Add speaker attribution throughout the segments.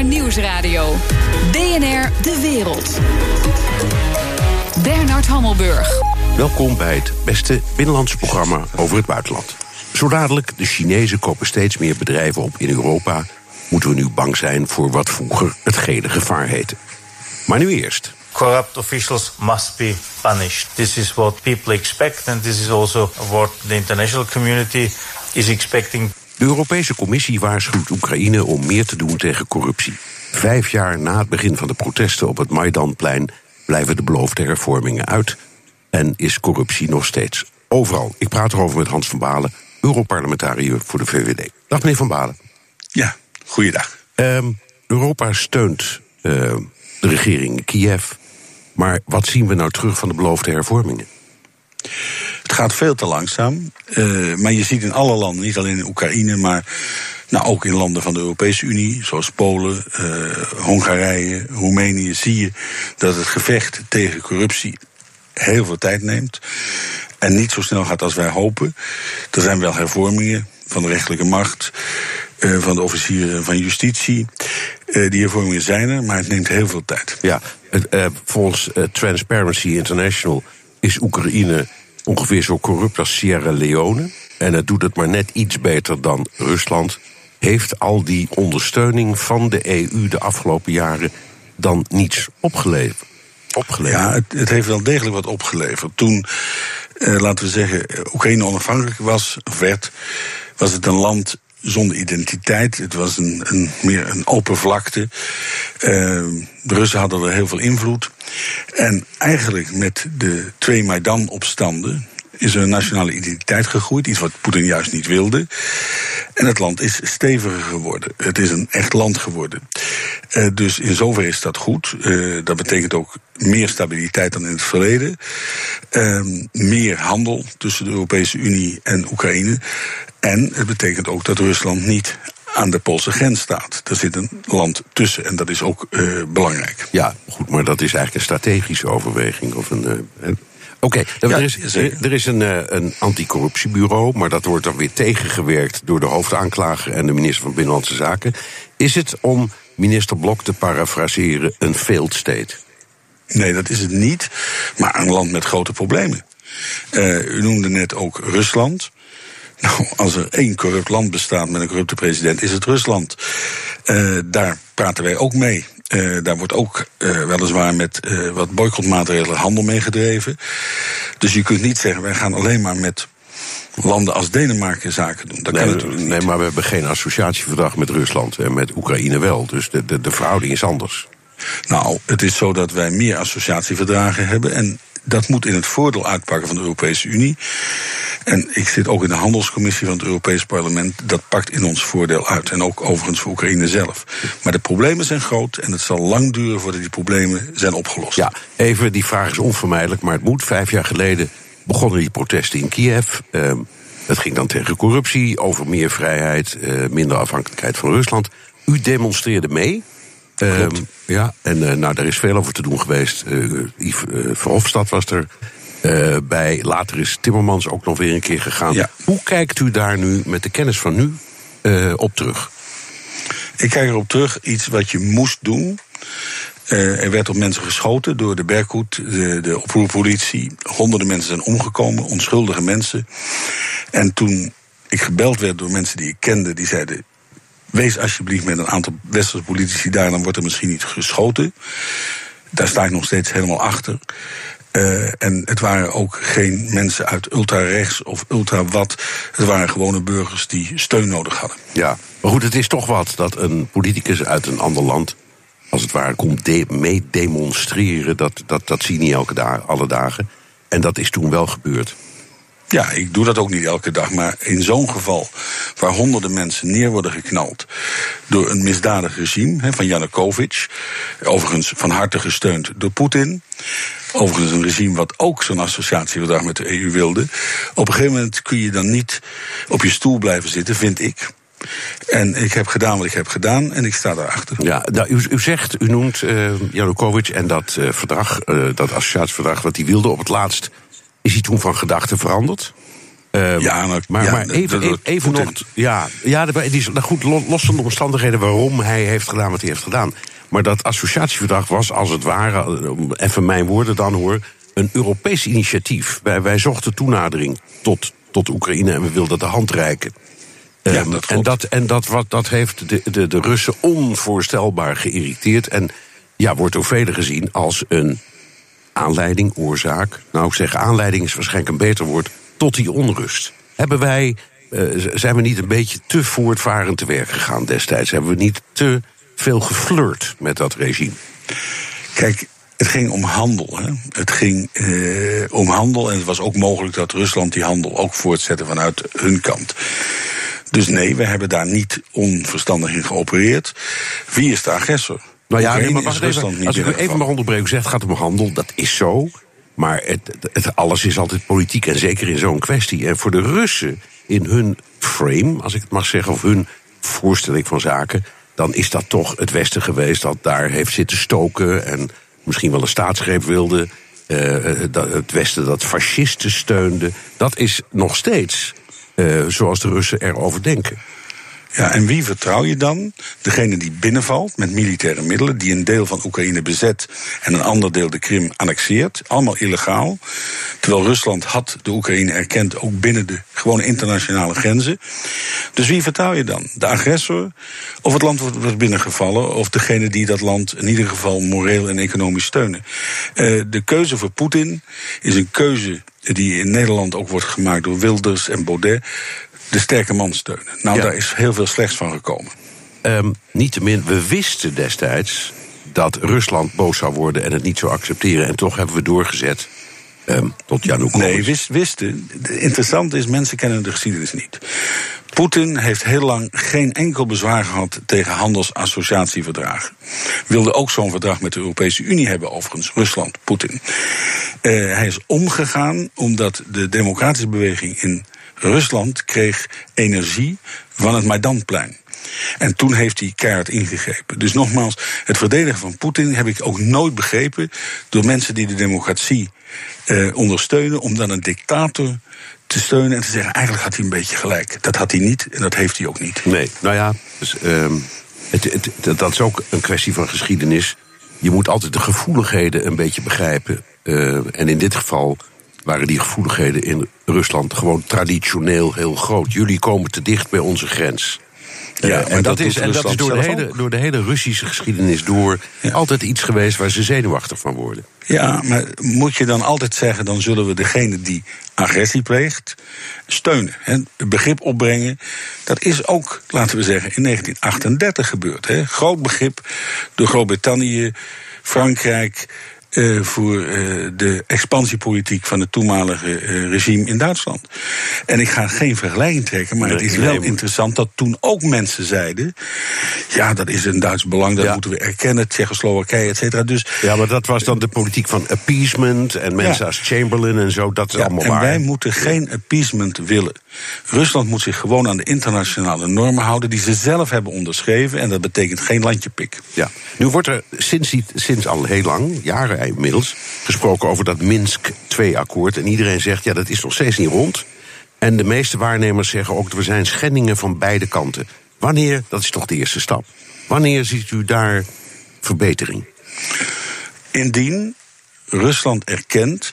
Speaker 1: BNR Nieuwsradio. BNR De Wereld. Bernard Hammelburg.
Speaker 2: Welkom bij het beste binnenlandse programma over het buitenland. Zo dadelijk, de Chinezen kopen steeds meer bedrijven op in Europa. Moeten we nu bang zijn voor wat vroeger het gele gevaar heette. Maar nu eerst.
Speaker 3: Corrupt officials must be punished. This is what people expect, and this is also what the international community is expecting.
Speaker 2: De Europese Commissie waarschuwt Oekraïne om meer te doen tegen corruptie. Vijf jaar na het begin van de protesten op het Maidanplein blijven de beloofde hervormingen uit en is corruptie nog steeds overal. Ik praat erover met Hans van Balen, Europarlementariër voor de VVD. Dag meneer van Balen.
Speaker 4: Ja, goeiedag.
Speaker 2: Um, Europa steunt uh, de regering in Kiev. Maar wat zien we nou terug van de beloofde hervormingen?
Speaker 4: Het gaat veel te langzaam. Uh, maar je ziet in alle landen, niet alleen in Oekraïne, maar nou, ook in landen van de Europese Unie, zoals Polen, uh, Hongarije, Roemenië, zie je dat het gevecht tegen corruptie heel veel tijd neemt. En niet zo snel gaat als wij hopen. Er zijn wel hervormingen van de rechterlijke macht, uh, van de officieren van justitie. Die hervormingen zijn er, maar het neemt heel veel tijd.
Speaker 2: Ja, volgens Transparency International is Oekraïne ongeveer zo corrupt als Sierra Leone. En het doet het maar net iets beter dan Rusland. Heeft al die ondersteuning van de EU de afgelopen jaren dan niets opgeleverd? opgeleverd?
Speaker 4: Ja, het, het, heeft wel degelijk wat opgeleverd. Toen, eh, laten we zeggen, Oekraïne onafhankelijk was, werd, was het een land zonder identiteit. Het was een, een meer een open vlakte. Uh, de Russen hadden er heel veel invloed. En eigenlijk met de twee Maidan-opstanden is een nationale identiteit gegroeid. Iets wat Poetin juist niet wilde. En het land is steviger geworden. Het is een echt land geworden. Uh, dus in zoverre is dat goed. Uh, dat betekent ook meer stabiliteit dan in het verleden. Uh, meer handel tussen de Europese Unie en Oekraïne. En het betekent ook dat Rusland niet aan de Poolse grens staat. Er zit een land tussen en dat is ook uh, belangrijk.
Speaker 2: Ja, goed, maar dat is eigenlijk een strategische overweging. Of een, Oké, okay, ja, er is, er is een, uh, een anticorruptiebureau, maar dat wordt dan weer tegengewerkt door de hoofdaanklager en de minister van Binnenlandse Zaken. Is het om minister Blok te parafraseren een failed state?
Speaker 4: Nee, dat is het niet, maar een land met grote problemen. u noemde net ook Rusland. Nou, als er één corrupt land bestaat met een corrupte president, is het Rusland. Uh, daar praten wij ook mee. Uh, daar wordt ook uh, weliswaar met wat boycottmaatregelen handel mee gedreven. Dus je kunt niet zeggen, wij gaan alleen maar met landen als Denemarken zaken doen. Dat
Speaker 2: nee,
Speaker 4: kan natuurlijk
Speaker 2: nee, maar we hebben geen associatieverdrag met Rusland en met Oekraïne wel. Dus de, de, de verhouding is anders.
Speaker 4: Nou, het is zo dat wij meer associatieverdragen hebben. En dat moet in het voordeel uitpakken van de Europese Unie. En ik zit ook in de handelscommissie van het Europees Parlement. Dat pakt in ons voordeel uit. En ook overigens voor Oekraïne zelf. Maar de problemen zijn groot en het zal lang duren voordat die problemen zijn opgelost.
Speaker 2: Ja, even, die vraag is onvermijdelijk, maar het moet. Vijf jaar geleden begonnen die protesten in Kiev. Uh, het ging dan tegen corruptie, over meer vrijheid, uh, minder afhankelijkheid van Rusland. U demonstreerde mee.
Speaker 4: Klopt.
Speaker 2: Um, ja, en uh, nou, daar is veel over te doen geweest. Uh, Yves uh, Verhofstadt was er bij. Later is Timmermans ook nog weer een keer gegaan.
Speaker 4: Ja.
Speaker 2: Hoe kijkt u daar nu, met de kennis van nu, op terug?
Speaker 4: Ik kijk erop terug, iets wat je moest doen. Uh, er werd op mensen geschoten door de Berkhoed, de, de oproerpolitie. Honderden mensen zijn omgekomen, onschuldige mensen. En toen ik gebeld werd door mensen die ik kende, die zeiden: Wees alsjeblieft met een aantal westerse politici daar, dan wordt er misschien niet geschoten. Daar sta ik nog steeds helemaal achter. Uh, en het waren ook geen mensen uit ultra-rechts of ultra-wat. Het waren gewone burgers die steun nodig hadden.
Speaker 2: Ja, maar goed, het is toch wat dat een politicus uit een ander land... als het ware komt de mee demonstreren. Dat, dat, dat zie je niet elke dag, alle dagen. En dat is toen wel gebeurd.
Speaker 4: Ja, ik doe dat ook niet elke dag. Maar in zo'n geval, waar honderden mensen neer worden geknald door een misdadig regime van Janukovic, overigens van harte gesteund door Poetin. Overigens een regime wat ook zo'n associatieverdrag met de EU wilde. Op een gegeven moment kun je dan niet op je stoel blijven zitten, vind ik. En ik heb gedaan wat ik heb gedaan en ik sta daarachter.
Speaker 2: Ja, nou, u, zegt, u noemt uh, Janukovic en dat uh, verdrag, uh, dat associatieverdrag wat hij wilde op het laatst. Is hij toen van gedachten veranderd? Uh,
Speaker 4: ja,
Speaker 2: maar, maar, maar even, even, even nog. Ja, ja die is, nou goed, los van de omstandigheden waarom hij heeft gedaan wat hij heeft gedaan. Maar dat associatieverdrag was als het ware, even mijn woorden dan hoor, een Europees initiatief. Wij, wij zochten toenadering tot, tot Oekraïne en we wilden de hand reiken.
Speaker 4: Ja, ehm, dat
Speaker 2: en dat, en dat, wat, dat heeft de, de, de Russen onvoorstelbaar geïrriteerd. En ja, wordt door velen gezien als een aanleiding, oorzaak. Nou, ik zeg aanleiding is waarschijnlijk een beter woord. Tot die onrust. Hebben wij, uh, zijn we niet een beetje te voortvarend te werk gegaan destijds? Hebben we niet te veel geflirt met dat regime?
Speaker 4: Kijk, het ging om handel. Hè. Het ging eh, om handel en het was ook mogelijk dat Rusland die handel ook voortzette vanuit hun kant. Dus nee, we hebben daar niet onverstandig in geopereerd. Wie is de agressor?
Speaker 2: Nou ja, nee, maar wacht even, als ik even mag onderbreken, zegt het gaat om handel, dat is zo. Maar het, het, alles is altijd politiek en zeker in zo'n kwestie. En voor de Russen in hun frame, als ik het mag zeggen, of hun voorstelling van zaken, dan is dat toch het Westen geweest dat daar heeft zitten stoken en misschien wel een staatsgreep wilde. Uh, het Westen dat fascisten steunde. Dat is nog steeds uh, zoals de Russen erover denken.
Speaker 4: Ja, en wie vertrouw je dan? Degene die binnenvalt met militaire middelen, die een deel van Oekraïne bezet en een ander deel de Krim annexeert. Allemaal illegaal. Terwijl Rusland had de Oekraïne erkend, ook binnen de gewone internationale grenzen. Dus wie vertrouw je dan? De agressor? Of het land wordt binnengevallen? Of degene die dat land in ieder geval moreel en economisch steunen? Uh, de keuze voor Poetin is een keuze die in Nederland ook wordt gemaakt door Wilders en Baudet de sterke man steunen. Nou, daar is heel veel slechts van gekomen.
Speaker 2: Um, Niettemin, we wisten destijds dat Rusland boos zou worden en het niet zou accepteren. En toch hebben we doorgezet um, tot Janukovic.
Speaker 4: Nee, wist, wisten. Interessant is, mensen kennen de geschiedenis niet. Poetin heeft heel lang geen enkel bezwaar gehad tegen handelsassociatieverdragen. Wilde ook zo'n verdrag met de Europese Unie hebben, overigens, Rusland, Poetin. Uh, hij is omgegaan omdat de democratische beweging in Rusland kreeg energie van het Maidanplein. En toen heeft hij keihard ingegrepen. Dus nogmaals, het verdedigen van Poetin heb ik ook nooit begrepen door mensen die de democratie eh, ondersteunen, om dan een dictator te steunen en te zeggen: eigenlijk had hij een beetje gelijk. Dat had hij niet en dat heeft hij ook niet.
Speaker 2: Nee, nou ja, dus, uh, het, dat is ook een kwestie van geschiedenis. Je moet altijd de gevoeligheden een beetje begrijpen. Uh, en in dit geval waren die gevoeligheden in Rusland gewoon traditioneel heel groot. Jullie komen te dicht bij onze grens. Ja, en, dat, is, en dat is door de, hele, door de hele Russische geschiedenis door altijd iets geweest waar ze zenuwachtig van worden.
Speaker 4: Ja, maar moet je dan altijd zeggen, dan zullen we degene die agressie pleegt, steunen. Hè, begrip opbrengen. Dat is ook, laten we zeggen, in 1938 gebeurd. Hè. Groot begrip door Groot-Brittannië, Frankrijk, uh, voor uh, de expansiepolitiek van het toenmalige uh, regime in Duitsland. En ik ga geen vergelijking trekken, maar het is wel interessant dat toen ook mensen zeiden: ja, dat is een Duits belang, dat moeten we erkennen, Tsjechoslowakije, et cetera. Dus,
Speaker 2: ja, maar dat was dan de politiek van appeasement en mensen als Chamberlain en zo, dat is ja, allemaal en waar.
Speaker 4: En wij moeten geen appeasement willen. Rusland moet zich gewoon aan de internationale normen houden die ze zelf hebben onderschreven. En dat betekent geen landjepik.
Speaker 2: Ja. Nu wordt er sinds, sinds al heel lang, jaren inmiddels, gesproken over dat Minsk 2-akkoord. En iedereen zegt, ja, dat is nog steeds niet rond. En de meeste waarnemers zeggen ook, er zijn schendingen van beide kanten. Wanneer, dat is toch de eerste stap. Wanneer ziet u daar verbetering?
Speaker 4: Indien Rusland erkent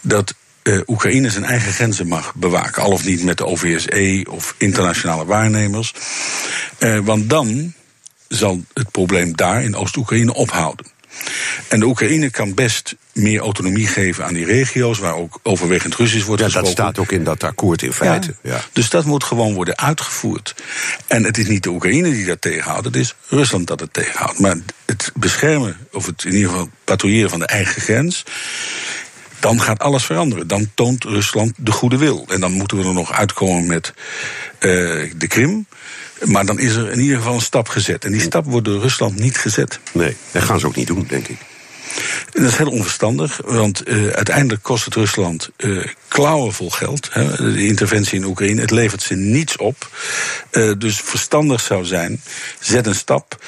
Speaker 4: dat uh, Oekraïne zijn eigen grenzen mag bewaken. Al of niet met de OVSE of internationale waarnemers. Uh, want dan zal het probleem daar in Oost-Oekraïne ophouden. En de Oekraïne kan best meer autonomie geven aan die regio's, waar ook overwegend Russisch wordt
Speaker 2: ja,
Speaker 4: gesproken.
Speaker 2: Dat staat ook in dat akkoord in feite.
Speaker 4: Ja, Dus dat moet gewoon worden uitgevoerd. En het is niet de Oekraïne die dat tegenhoudt, het is Rusland dat het tegenhoudt. Maar het beschermen, of het in ieder geval patrouilleren van de eigen grens, dan gaat alles veranderen. Dan toont Rusland de goede wil. En dan moeten we er nog uitkomen met uh, de Krim. Maar dan is er in ieder geval een stap gezet. En die stap wordt door Rusland niet gezet.
Speaker 2: Nee, dat gaan ze ook niet doen, denk ik.
Speaker 4: En dat is heel onverstandig, want uh, uiteindelijk kost het Rusland uh, klauwen vol geld. Hè, de interventie in Oekraïne. Het levert ze niets op. Uh, dus verstandig zou zijn, zet een stap.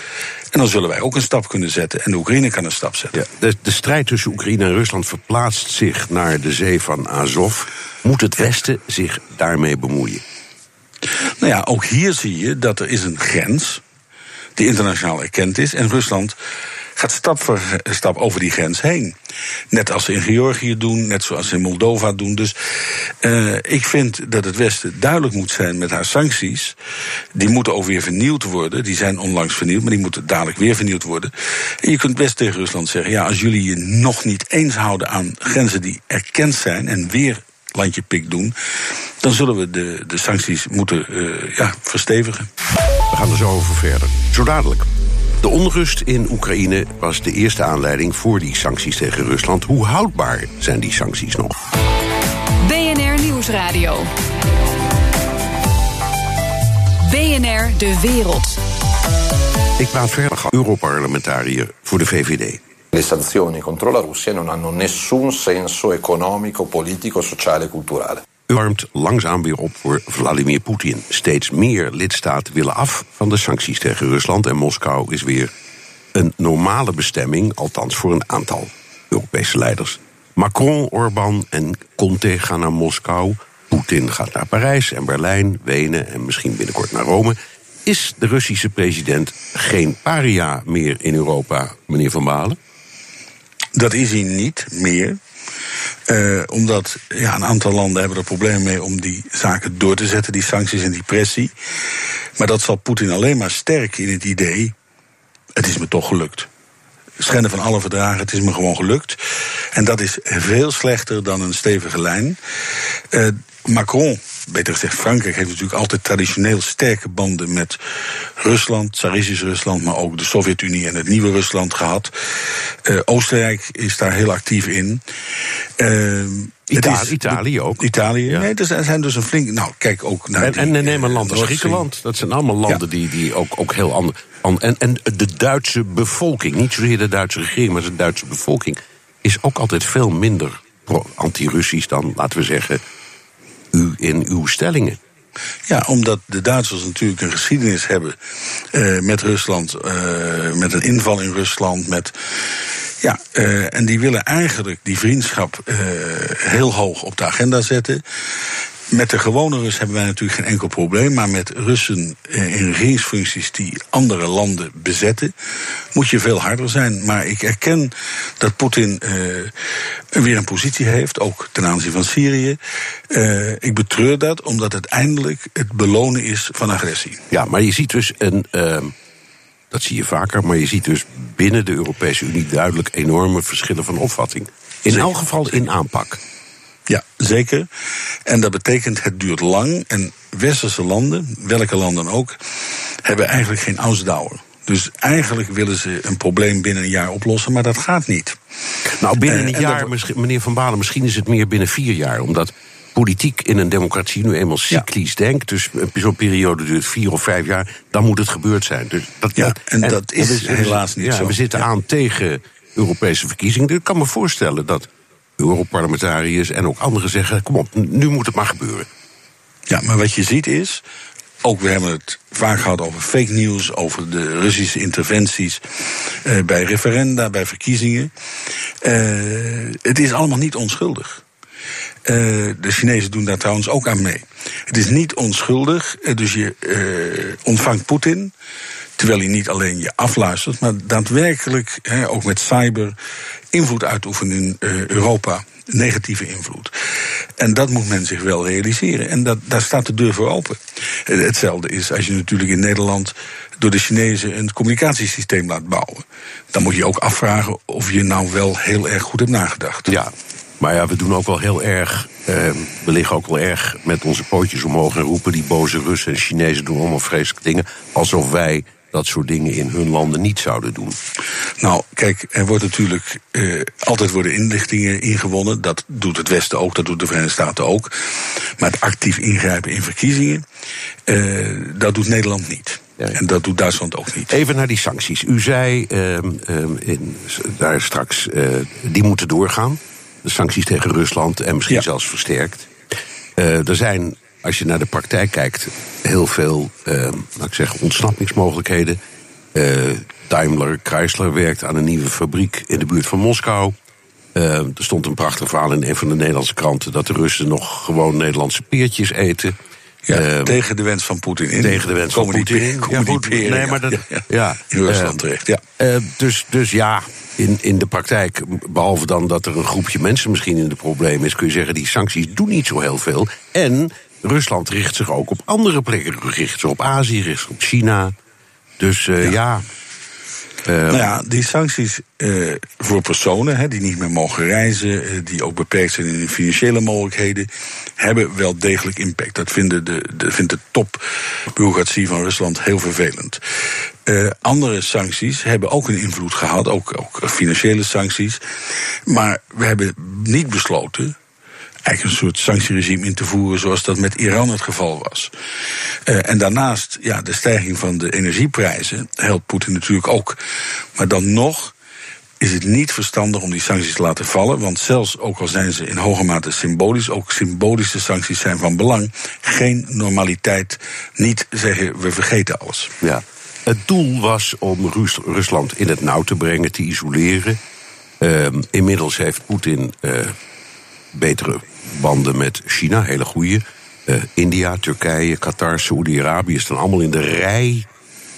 Speaker 4: En dan zullen wij ook een stap kunnen zetten. En de Oekraïne kan een stap zetten.
Speaker 2: Ja, de, de strijd tussen Oekraïne en Rusland verplaatst zich naar de zee van Azov. Moet het Westen zich daarmee bemoeien?
Speaker 4: Nou ja, ook hier zie je dat er is een grens die internationaal erkend is. En Rusland gaat stap voor stap over die grens heen. Net als ze in Georgië doen, net zoals ze in Moldova doen. Dus uh, ik vind dat het Westen duidelijk moet zijn met haar sancties. Die moeten ook weer vernieuwd worden. Die zijn onlangs vernieuwd, maar die moeten dadelijk weer vernieuwd worden. En je kunt best tegen Rusland zeggen: ja, als jullie je nog niet eens houden aan grenzen die erkend zijn en weer landje pik doen, dan zullen we de, de sancties moeten uh, ja, verstevigen.
Speaker 2: We gaan er zo over verder. Zo dadelijk. De onrust in Oekraïne was de eerste aanleiding voor die sancties tegen Rusland. Hoe houdbaar zijn die sancties nog?
Speaker 1: BNR Nieuwsradio. BNR De Wereld.
Speaker 2: Ik praat verder, Europarlementariër voor de VVD.
Speaker 5: Le sanzioni contro la Russia non hanno nessun senso economico, politico, sociale e culturale.
Speaker 2: Warmt langzaam weer op voor Vladimir Poetin. Steeds meer lidstaten willen af van de sancties tegen Rusland en Moskou is weer een normale bestemming, althans voor een aantal Europese leiders. Macron, Orbán en Conte gaan naar Moskou. Poetin gaat naar Parijs en Berlijn, Wenen en misschien binnenkort naar Rome. Is de Russische president geen paria meer in Europa, meneer Van Balen?
Speaker 4: Dat is hij niet meer. Uh, omdat ja, een aantal landen hebben er problemen mee om die zaken door te zetten, die sancties en die pressie. Maar dat zal Poetin alleen maar sterken in het idee: het is me toch gelukt. Schenden van alle verdragen, het is me gewoon gelukt. En dat is veel slechter dan een stevige lijn. Uh, Macron, beter gezegd Frankrijk, heeft natuurlijk altijd traditioneel sterke banden met Rusland, Tsaristisch Rusland, maar ook de Sovjet-Unie en het nieuwe Rusland gehad. Uh, Oostenrijk is daar heel actief in.
Speaker 2: Uh, Italië, is, Italië ook.
Speaker 4: Italië, ja. nee, er zijn dus een flink. Nou, kijk ook naar.
Speaker 2: En, die, en neem een land als Griekenland. Dat zijn allemaal landen ja. die, die ook, ook heel anders. En, en de Duitse bevolking, niet zozeer de Duitse regering, maar de Duitse bevolking, is ook altijd veel minder anti-Russisch dan, laten we zeggen, in uw stellingen.
Speaker 4: Ja, omdat de Duitsers natuurlijk een geschiedenis hebben uh, met Rusland, uh, met een inval in Rusland, met. Ja, uh, en die willen eigenlijk die vriendschap heel hoog op de agenda zetten. Met de gewone Russen hebben wij natuurlijk geen enkel probleem. Maar met Russen in regeringsfuncties die andere landen bezetten, moet je veel harder zijn. Maar ik erken dat Poetin uh, weer een positie heeft, ook ten aanzien van Syrië. Uh, ik betreur dat, omdat het eindelijk het belonen is van agressie.
Speaker 2: Ja, maar je ziet dus een. Uh, dat zie je vaker, maar je ziet dus binnen de Europese Unie duidelijk enorme verschillen van opvatting. In elk geval in aanpak.
Speaker 4: Ja, zeker. En dat betekent het duurt lang. En westerse landen, welke landen ook, hebben eigenlijk geen ausdauer. Dus eigenlijk willen ze een probleem binnen een jaar oplossen, maar dat gaat niet.
Speaker 2: Nou, binnen een uh, jaar, dat... meneer Van Balen, misschien is het meer binnen vier jaar. Omdat politiek in een democratie nu eenmaal cyclisch ja. denkt. Dus zo'n periode duurt vier of vijf jaar, dan moet het gebeurd zijn. Dus dat,
Speaker 4: ja, en, en dat is en we, helaas niet
Speaker 2: ja,
Speaker 4: zo.
Speaker 2: We zitten aan tegen Europese verkiezingen. Ik kan me voorstellen dat Europarlementariërs en ook anderen zeggen: kom op, nu moet het maar gebeuren.
Speaker 4: Ja, maar wat je ziet is. Ook we hebben het vaak gehad over fake news, over de Russische interventies uh, bij referenda, bij verkiezingen. Uh, het is allemaal niet onschuldig. Uh, de Chinezen doen daar trouwens ook aan mee. Het is niet onschuldig, dus je ontvangt Poetin. Terwijl hij niet alleen je afluistert, maar daadwerkelijk, ook met cyber, invloed uitoefenen in uh, Europa. Negatieve invloed. En dat moet men zich wel realiseren. En dat, daar staat de deur voor open. Hetzelfde is als je natuurlijk in Nederland door de Chinezen een communicatiesysteem laat bouwen. Dan moet je ook afvragen of je nou wel heel erg goed hebt nagedacht.
Speaker 2: Ja, maar ja, we doen ook wel heel erg. Uh, we liggen ook wel erg met onze pootjes omhoog en roepen die boze Russen en Chinezen doen allemaal vreselijke dingen. Alsof wij dat soort dingen in hun landen niet zouden doen?
Speaker 4: Nou, kijk, er wordt natuurlijk uh, altijd worden inlichtingen ingewonnen. Dat doet het Westen ook, dat doet de Verenigde Staten ook. Maar het actief ingrijpen in verkiezingen, uh, dat doet Nederland niet. En dat doet Duitsland ook niet.
Speaker 2: Even naar die sancties. U zei ehm, ehm, in, daar straks, uh, die moeten doorgaan. De sancties tegen Rusland en misschien zelfs versterkt. Er zijn, als je naar de praktijk kijkt, heel veel uh, laat ik zeggen, ontsnappingsmogelijkheden. Uh, Daimler Chrysler werkt aan een nieuwe fabriek in de buurt van Moskou. Uh, er stond een prachtig verhaal in een van de Nederlandse kranten dat de Russen nog gewoon Nederlandse peertjes eten.
Speaker 4: Ja, uh, tegen de wens van Poetin in.
Speaker 2: Tegen de wens van Poetin.
Speaker 4: Ja, goed, nee, maar dat, ja, ja. ja. In Rusland terecht, ja.
Speaker 2: dus, dus ja, in, in de praktijk, behalve dan dat er een groepje mensen misschien in de problemen is, kun je zeggen, die sancties doen niet zo heel veel. En Rusland richt zich ook op andere plekken. Richt zich op Azië, richt zich op China. Dus uh, ja. ja.
Speaker 4: Uh, nou ja, die sancties uh, voor personen hè, die niet meer mogen reizen, die ook beperkt zijn in hun financiële mogelijkheden, hebben wel degelijk impact. Dat vinden de, de, vindt de topbureaucratie van Rusland heel vervelend. andere sancties hebben ook een invloed gehad, ook, ook financiële sancties. Maar we hebben niet besloten eigenlijk een soort sanctieregime in te voeren zoals dat met Iran het geval was. Uh, en daarnaast, ja, de stijging van de energieprijzen helpt Poetin natuurlijk ook. Maar dan nog is het niet verstandig om die sancties te laten vallen. Want zelfs ook al zijn ze in hoge mate symbolisch, ook symbolische sancties zijn van belang. Geen normaliteit, niet zeggen we vergeten alles.
Speaker 2: Ja. Het doel was om Rus Rusland in het nauw te brengen, te isoleren. Uh, inmiddels heeft Poetin uh, betere banden met China, hele goede. Uh, India, Turkije, Qatar, Saoedi-Arabië staan allemaal in de rij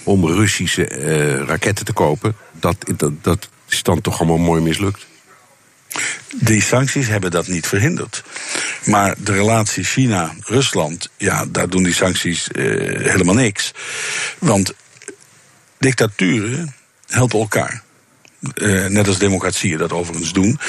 Speaker 2: om Russische uh, raketten te kopen. Dat, dat, dat is dan toch allemaal mooi mislukt.
Speaker 4: Die sancties hebben dat niet verhinderd. Maar de relatie China-Rusland, ja, daar doen die sancties uh, helemaal niks. Want dictaturen helpen elkaar. Net als democratieën dat overigens doen.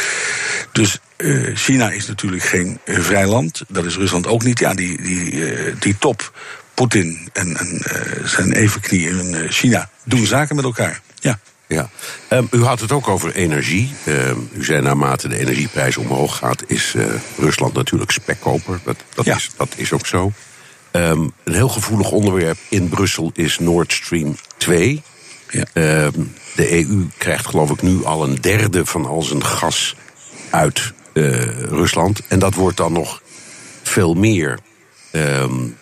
Speaker 4: Dus uh, China is natuurlijk geen uh, vrij land. Dat is Rusland ook niet. Ja, die, die, die top, Poetin en, en zijn evenknie in China, doen zaken met elkaar. Ja.
Speaker 2: Ja. Um, u had het ook over energie. Um, u zei naarmate de energieprijs omhoog gaat, is Rusland natuurlijk spekkoper. Dat, dat, ja. is, dat is ook zo. Um, een heel gevoelig onderwerp in Brussel is Nord Stream 2. Ja. de EU krijgt geloof ik nu al een derde van al zijn gas uit Rusland. En dat wordt dan nog veel meer. Um,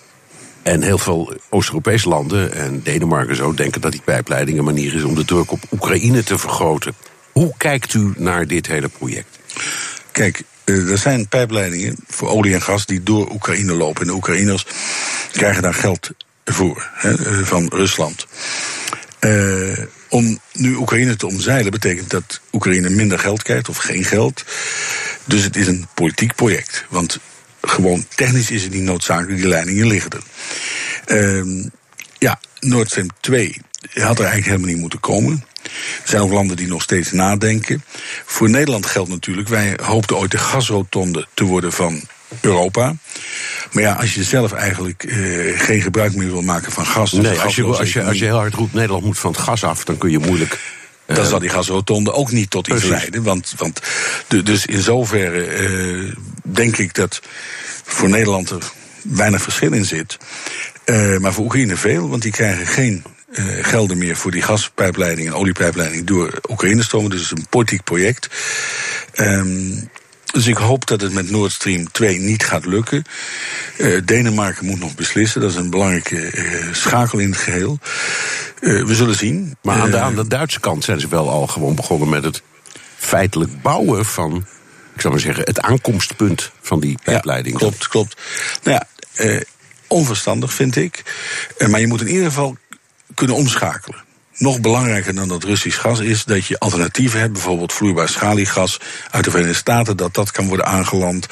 Speaker 2: en heel veel Oost-Europese landen en Denemarken zo denken dat die pijpleiding een manier is om de druk op Oekraïne te vergroten. Hoe kijkt u naar dit hele project?
Speaker 4: Kijk, uh, er zijn pijpleidingen voor olie en gas die door Oekraïne lopen. En de Oekraïners krijgen daar geld voor hè, van Rusland. Om nu Oekraïne te omzeilen betekent dat Oekraïne minder geld krijgt of geen geld. Dus het is een politiek project. Want gewoon technisch is het niet noodzakelijk, die leidingen liggen er. Uh, ja, Nord Stream 2 had er eigenlijk helemaal niet moeten komen. Er zijn ook landen die nog steeds nadenken. Voor Nederland geldt natuurlijk, wij hoopten ooit de gasrotonde te worden van Europa. Maar ja, als je zelf eigenlijk uh, geen gebruik meer wil maken van gas.
Speaker 2: Nee, als je, als, je, als je heel hard roept Nederland moet van het gas af, dan kun je moeilijk.
Speaker 4: Dan zal die gasrotonde ook niet tot iets leiden. Want, want dus in zoverre uh, denk ik dat voor Nederland er weinig verschil in zit. maar voor Oekraïne veel, want die krijgen geen gelden meer voor die gaspijpleiding en oliepijpleiding door Oekraïne stromen. Dus het is een politiek project. Um, dus ik hoop dat het met Nord Stream 2 niet gaat lukken. Uh, Denemarken moet nog beslissen. Dat is een belangrijke uh, schakel in het geheel. Uh, we zullen zien.
Speaker 2: Maar aan de, aan de Duitse kant zijn ze wel al gewoon begonnen met het feitelijk bouwen van, ik zou maar zeggen, het aankomstpunt van die pijpleiding.
Speaker 4: Ja, klopt, klopt. Nou ja, onverstandig vind ik. maar je moet in ieder geval kunnen omschakelen. Nog belangrijker dan dat Russisch gas is dat je alternatieven hebt, bijvoorbeeld vloeibaar schaliegas uit de Verenigde Staten, dat dat kan worden aangeland.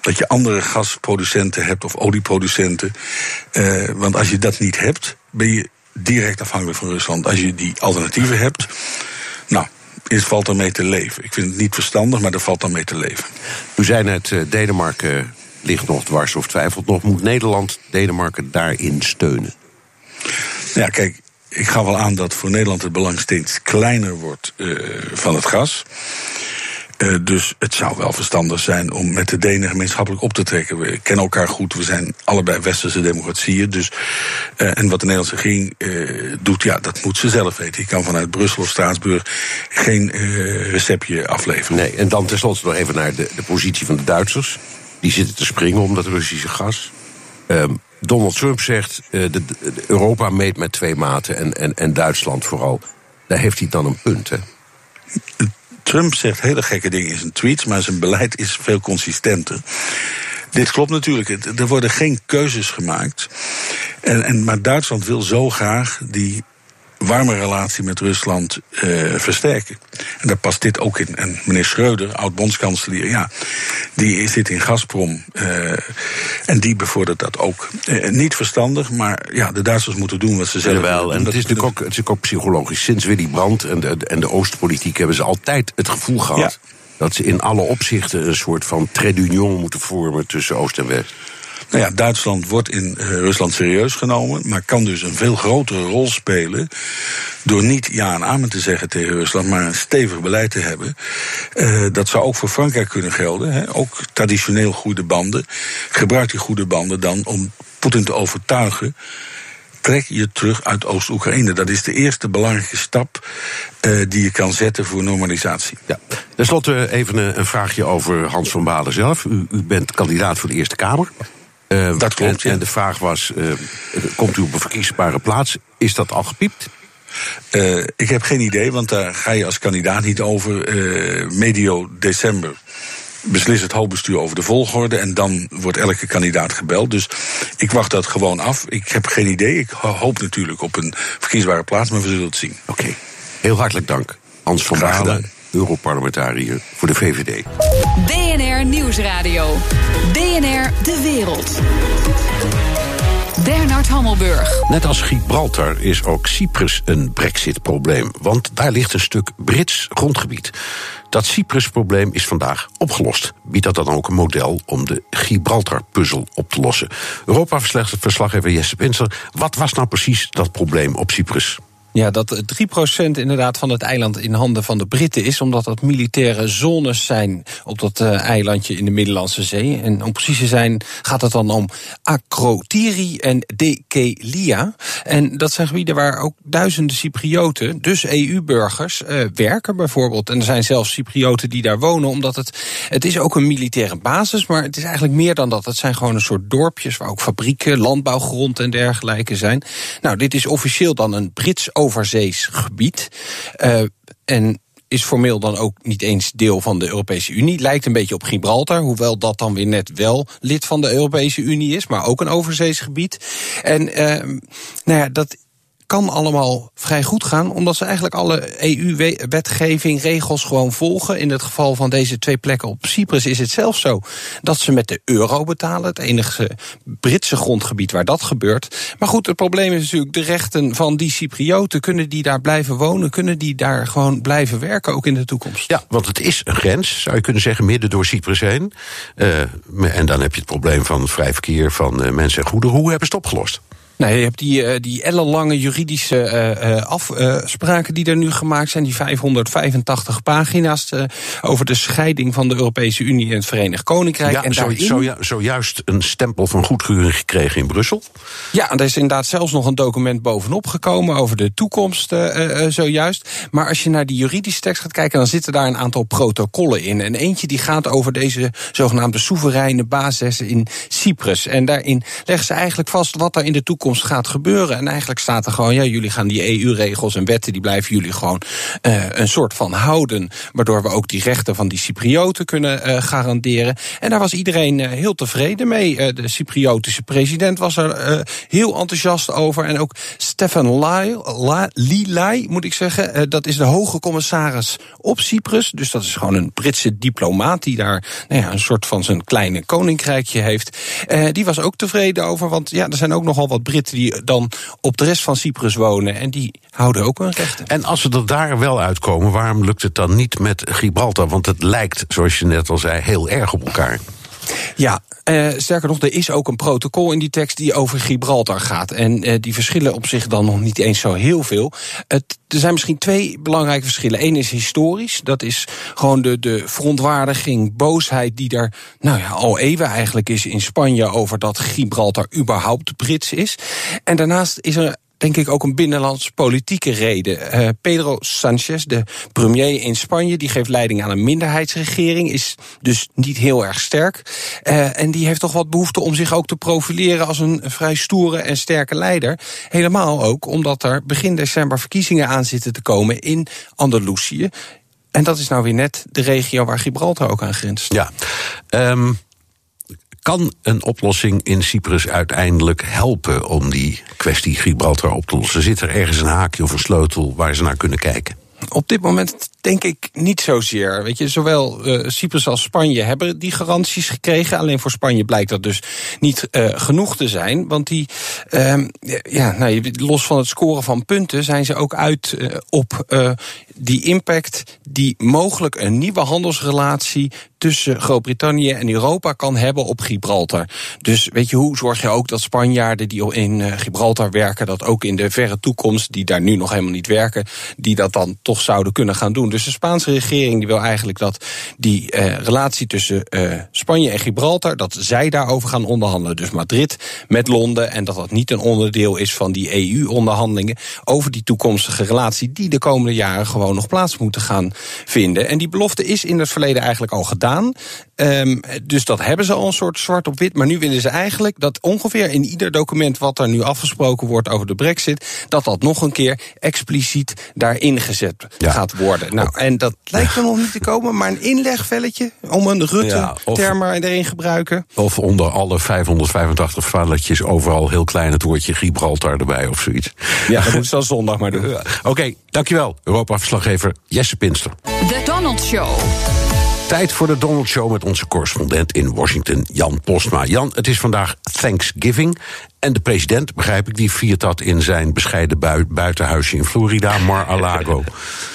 Speaker 4: Dat je andere gasproducenten hebt of olieproducenten. Uh, want als je dat niet hebt, ben je direct afhankelijk van Rusland. Als je die alternatieven hebt, nou, is, valt er mee te leven. Ik vind het niet verstandig, maar er valt dan mee te leven.
Speaker 2: U zei net, uh, Denemarken ligt nog dwars of twijfelt nog. Moet Nederland Denemarken daarin steunen?
Speaker 4: Ja, kijk, ik ga wel aan dat voor Nederland het belang steeds kleiner wordt uh, van het gas. Uh, dus het zou wel verstandig zijn om met de Denen gemeenschappelijk op te trekken. We kennen elkaar goed, we zijn allebei westerse democratieën. Dus, uh, en wat de Nederlandse regering doet, ja, dat moet ze zelf weten. Je kan vanuit Brussel of Straatsburg geen receptje afleveren.
Speaker 2: Nee, en dan tenslotte nog even naar de, de positie van de Duitsers. Die zitten te springen om dat Russische gas. Um, Donald Trump zegt, uh, Europa meet met twee maten en, en, en Duitsland vooral. Daar heeft hij dan een punt, hè?
Speaker 4: Trump zegt hele gekke dingen in zijn tweets, maar zijn beleid is veel consistenter. Dit klopt natuurlijk. Er worden geen keuzes gemaakt. En, en, maar Duitsland wil zo graag die warme relatie met Rusland uh, versterken. En daar past dit ook in. En meneer Schreuder, oud-bondskanselier, ja, die zit in Gazprom. Uh, en die bevordert dat ook. Uh, niet verstandig, maar ja, de Duitsers moeten doen wat ze zelf
Speaker 2: willen. Wel, en het is, natuurlijk ook, het is natuurlijk ook psychologisch. Sinds Willy Brandt en de, en de Oostpolitiek hebben ze altijd het gevoel gehad... Ja. dat ze in alle opzichten een soort van trait d'union moeten vormen tussen Oost en West.
Speaker 4: Nou ja, Duitsland wordt in uh, Rusland serieus genomen, maar kan dus een veel grotere rol spelen door niet ja en amen te zeggen tegen Rusland, maar een stevig beleid te hebben. Uh, dat zou ook voor Frankrijk kunnen gelden. Hè. Ook traditioneel goede banden. Gebruik die goede banden dan om Poetin te overtuigen trek je terug uit Oost-Oekraïne. Dat is de eerste belangrijke stap uh, die je kan zetten voor normalisatie.
Speaker 2: Ja. Ten slotte even een, vraagje over Hans van Balen zelf. U, u bent kandidaat voor de Eerste Kamer.
Speaker 4: Uh, dat klopt.
Speaker 2: En, en, de vraag was: uh, komt u op een verkiesbare plaats? Is dat al gepiept?
Speaker 4: Uh, ik heb geen idee, want daar ga je als kandidaat niet over. medio december beslist het hoofdbestuur over de volgorde en dan wordt elke kandidaat gebeld. Dus ik wacht dat gewoon af. Ik heb geen idee. Ik hoop natuurlijk op een verkiesbare plaats, maar we zullen het zien.
Speaker 2: Oké, okay. heel hartelijk dank. Hans van Balen, Europarlementariër voor de VVD.
Speaker 1: BNR Nieuwsradio. BNR De Wereld. Bernard Hammelburg.
Speaker 2: Net als Gibraltar is ook Cyprus een brexit-probleem. Want daar ligt een stuk Brits grondgebied. Dat Cyprus-probleem is vandaag opgelost. Biedt dat dan ook een model om de Gibraltar-puzzel op te lossen? Europa-verslaggever Jesse Pinser. Wat was nou precies dat probleem op Cyprus?
Speaker 6: Ja, dat 3% inderdaad van het eiland in handen van de Britten is, omdat dat militaire zones zijn op dat uh, eilandje in de Middellandse Zee. En om precies te zijn gaat het dan om Akrotiri en Dekelia. En dat zijn gebieden waar ook duizenden Cyprioten, dus EU-burgers, uh, werken bijvoorbeeld. En er zijn zelfs Cyprioten die daar wonen, omdat het, het is ook een militaire basis, maar het is eigenlijk meer dan dat. Het zijn gewoon een soort dorpjes waar ook fabrieken, landbouwgrond en dergelijke zijn. Nou, dit is officieel dan een Brits overzees gebied. Uh, en is formeel dan ook niet eens deel van de Europese Unie. Lijkt een beetje op Gibraltar, hoewel dat dan weer net wel lid van de Europese Unie is, maar ook een overzees gebied. En uh, nou ja, dat kan allemaal vrij goed gaan, omdat ze eigenlijk alle EU-wetgeving, regels gewoon volgen. In het geval van deze twee plekken op Cyprus is het zelfs zo dat ze met de euro betalen. Het enige Britse grondgebied waar dat gebeurt. Maar goed, het probleem is natuurlijk de rechten van die Cyprioten. Kunnen die daar blijven wonen? Kunnen die daar gewoon blijven werken, ook in de toekomst?
Speaker 2: Ja, want het is een grens, zou je kunnen zeggen, midden door Cyprus heen. Uh, en dan heb je het probleem van vrij verkeer van uh, mensen en goederen. Hoe hebben ze het opgelost?
Speaker 6: Nee, je hebt die, uh, die ellenlange juridische uh, afspraken die er nu gemaakt zijn. Die 585 pagina's over de scheiding van de Europese Unie en het Verenigd Koninkrijk.
Speaker 2: Ja,
Speaker 6: en
Speaker 2: zo, zo, zojuist een stempel van goedkeuring gekregen in Brussel.
Speaker 6: Ja, er is inderdaad zelfs nog een document bovenop gekomen over de toekomst zojuist. Maar als je naar die juridische tekst gaat kijken, dan zitten daar een aantal protocollen in. En eentje die gaat over deze zogenaamde soevereine basis in Cyprus. En daarin leggen ze eigenlijk vast wat er in de toekomst gaat gebeuren. En eigenlijk staat er gewoon, ja, jullie gaan die EU-regels en wetten, die blijven jullie gewoon uh, een soort van houden. Waardoor we ook die rechten van die Cyprioten kunnen uh, garanderen. En daar was iedereen uh, heel tevreden mee. de Cypriotische president was er heel enthousiast over. En ook Stefan Lilai, moet ik zeggen. dat is de hoge commissaris op Cyprus. Dus dat is gewoon een Britse diplomaat die daar nou ja, een soort van zijn kleine koninkrijkje heeft. die was ook tevreden over, want ja, er zijn ook nogal wat Britten die dan op de rest van Cyprus wonen. En die houden ook hun rechten.
Speaker 2: En als we er daar wel uitkomen, waarom lukt het dan niet met Gibraltar? Want het lijkt, zoals je net al zei, heel erg op elkaar.
Speaker 6: Ja, Uh, sterker nog, er is ook een protocol in die tekst die over Gibraltar gaat. En uh, die verschillen op zich dan nog niet eens zo heel veel. Er zijn misschien twee belangrijke verschillen. Eén is historisch. Dat is gewoon de, de verontwaardiging, boosheid die er nou ja, al eeuwen eigenlijk is in Spanje over dat Gibraltar überhaupt Brits is. En daarnaast is er denk ik ook een binnenlands politieke reden. Uh, Pedro Sanchez, de premier in Spanje, die geeft leiding aan een minderheidsregering, is dus niet heel erg sterk. Uh, en die heeft toch wat behoefte om zich ook te profileren als een vrij stoere en sterke leider. Helemaal ook omdat er begin december verkiezingen aan zitten te komen in Andalusië. En dat is nou weer net de regio waar Gibraltar ook aan grenst.
Speaker 2: Ja. Um kan een oplossing in Cyprus uiteindelijk helpen om die kwestie Gibraltar op te lossen? Zit er ergens een haakje of een sleutel waar ze naar kunnen kijken?
Speaker 6: Op dit moment denk ik niet zozeer. Weet je, zowel uh, Cyprus als Spanje hebben die garanties gekregen. Alleen voor Spanje blijkt dat dus niet uh, genoeg te zijn. Want die, uh, ja, nou, los van het scoren van punten, zijn ze ook uit uh, op die impact die mogelijk een nieuwe handelsrelatie tussen Groot-Brittannië en Europa kan hebben op Gibraltar. Dus weet je, hoe zorg je ook dat Spanjaarden die in Gibraltar werken, dat ook in de verre toekomst, die daar nu nog helemaal niet werken, die dat dan toch zouden kunnen gaan doen. Dus de Spaanse regering die wil eigenlijk dat die uh, relatie tussen uh, Spanje en Gibraltar, dat zij daarover gaan onderhandelen. Dus Madrid met Londen en dat dat niet een onderdeel is van die EU-onderhandelingen over die toekomstige relatie die de komende jaren gewoon nog plaats moeten gaan vinden. En die belofte is in het verleden eigenlijk al gedaan. Um, dus dat hebben ze al een soort zwart op wit. Maar nu willen ze eigenlijk dat ongeveer in ieder document wat er nu afgesproken wordt over de brexit, dat dat nog een keer expliciet daarin gezet ja. gaat worden. Nou, en dat lijkt er nog niet te komen, maar een inlegvelletje om een Rutte-term ja, erin gebruiken.
Speaker 2: Of onder alle 585 velletjes overal heel klein het woordje Gibraltar erbij of zoiets.
Speaker 6: Ja, dat moeten ze dan zondag maar doen.
Speaker 2: Oké, okay, dankjewel. Europa-verslaggever Jesse Pinster.
Speaker 1: The Donald Show.
Speaker 2: Tijd voor de Donald Show met onze correspondent in Washington, Jan Postma. Jan, het is vandaag Thanksgiving. En de president, begrijp ik, die viert dat in zijn bescheiden buitenhuisje in Florida, Mar-a-Lago.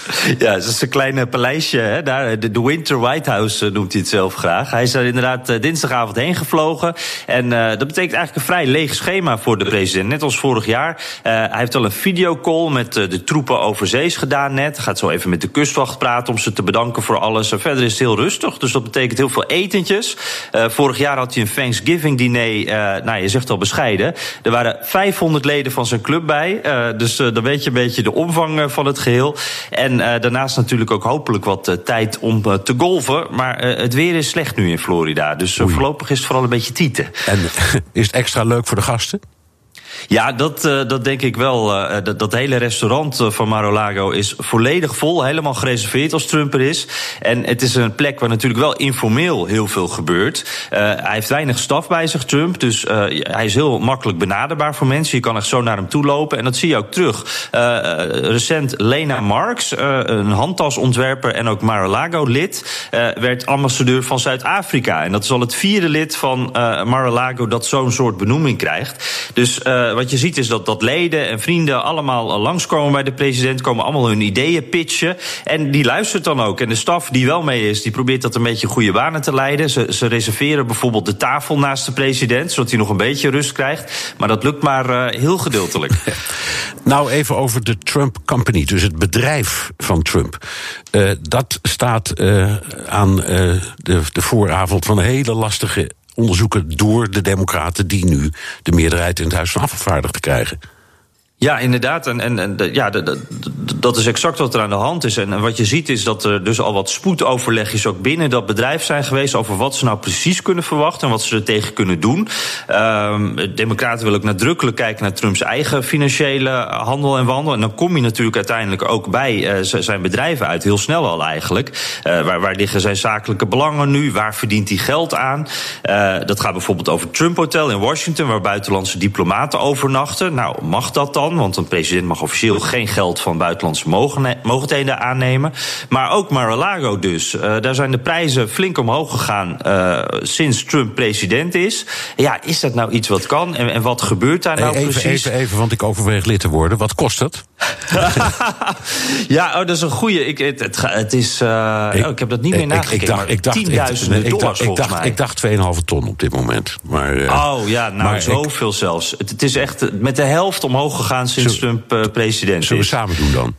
Speaker 7: Ja, het is een kleine paleisje. Hè? Daar, de, Winter White House eh, noemt hij het zelf graag. Hij is er inderdaad eh, dinsdagavond heen gevlogen. En dat betekent eigenlijk een vrij leeg schema voor de president. Net als vorig jaar. Uh, hij heeft al een videocall met de troepen overzees gedaan net. Gaat zo even met de kustwacht praten om ze te bedanken voor alles. Verder is het heel rustig, dus dat betekent heel veel etentjes. vorig jaar had hij een Thanksgiving diner. nou, je zegt al bescheiden. Er waren 500 leden van zijn club bij. dus dan weet je een beetje de omvang van het geheel. En uh, daarnaast natuurlijk ook hopelijk wat uh, tijd om uh, te golven. Maar het weer is slecht nu in Florida. Dus voorlopig is het vooral een beetje tieten.
Speaker 2: En is het extra leuk voor de gasten?
Speaker 7: Ja, dat, uh, dat denk ik wel. Uh, dat, dat, hele restaurant van Mar-a-Lago is volledig vol. Helemaal gereserveerd als Trump er is. En het is een plek waar natuurlijk wel informeel heel veel gebeurt. hij heeft weinig staf bij zich, Trump. Dus hij is heel makkelijk benaderbaar voor mensen. Je kan echt zo naar hem toe lopen. En dat zie je ook terug. recent Lena Marks, een handtasontwerper en ook Mar-a-Lago-lid... werd ambassadeur van Zuid-Afrika. En dat is al het vierde lid van Mar-a-Lago dat zo'n soort benoeming krijgt. Dus... Uh, wat je ziet is dat, dat leden en vrienden allemaal uh, langskomen bij de president, komen allemaal hun ideeën pitchen. En die luistert dan ook. En de staf die wel mee is, die probeert dat een beetje goede banen te leiden. Ze, ze reserveren bijvoorbeeld de tafel naast de president, zodat hij nog een beetje rust krijgt. Maar dat lukt maar uh, heel gedeeltelijk.
Speaker 2: nou, even over de Trump Company, dus het bedrijf van Trump. Dat staat aan de, de vooravond van een hele lastige onderzoeken door de Democraten die nu de meerderheid in het Huis van Afgevaardigden krijgen.
Speaker 7: Ja, inderdaad. En, en, en ja, dat is exact wat er aan de hand is. En, wat je ziet is dat er dus al wat spoedoverlegjes ook binnen dat bedrijf zijn geweest over wat ze nou precies kunnen verwachten en wat ze er tegen kunnen doen. Um, Democraten willen ook nadrukkelijk kijken naar Trumps eigen financiële handel en wandel. En dan kom je natuurlijk uiteindelijk ook bij uh, zijn bedrijven uit, heel snel al eigenlijk. Uh, waar, waar liggen zijn zakelijke belangen nu? Waar verdient hij geld aan? Uh, dat gaat bijvoorbeeld over Trump Hotel in Washington, waar buitenlandse diplomaten overnachten. Nou, mag dat dan? Want een president mag officieel geen geld van buitenlandse mogendheden aannemen. Maar ook Mar-a-Lago dus. Uh, daar zijn de prijzen flink omhoog gegaan uh, sinds Trump president is. Ja, is dat nou iets wat kan? En, en wat gebeurt daar nou
Speaker 2: even,
Speaker 7: precies?
Speaker 2: Even, even, want ik overweeg lid te worden. Wat kost het?
Speaker 7: ja, oh, dat is een goeie. Ik, het, het, is, uh, ik, oh, ik, heb dat niet meer nagekeken. maar ik dacht, tienduizenden
Speaker 2: ik,
Speaker 7: dollars
Speaker 2: ik dacht,
Speaker 7: mij.
Speaker 2: Ik dacht 2,5 ton op dit moment. Maar,
Speaker 7: uh, oh ja, nou maar zoveel zelfs. Het, het, is echt met de helft omhoog gegaan sinds Trump uh, president
Speaker 2: Zullen
Speaker 7: is.
Speaker 2: we samen doen dan?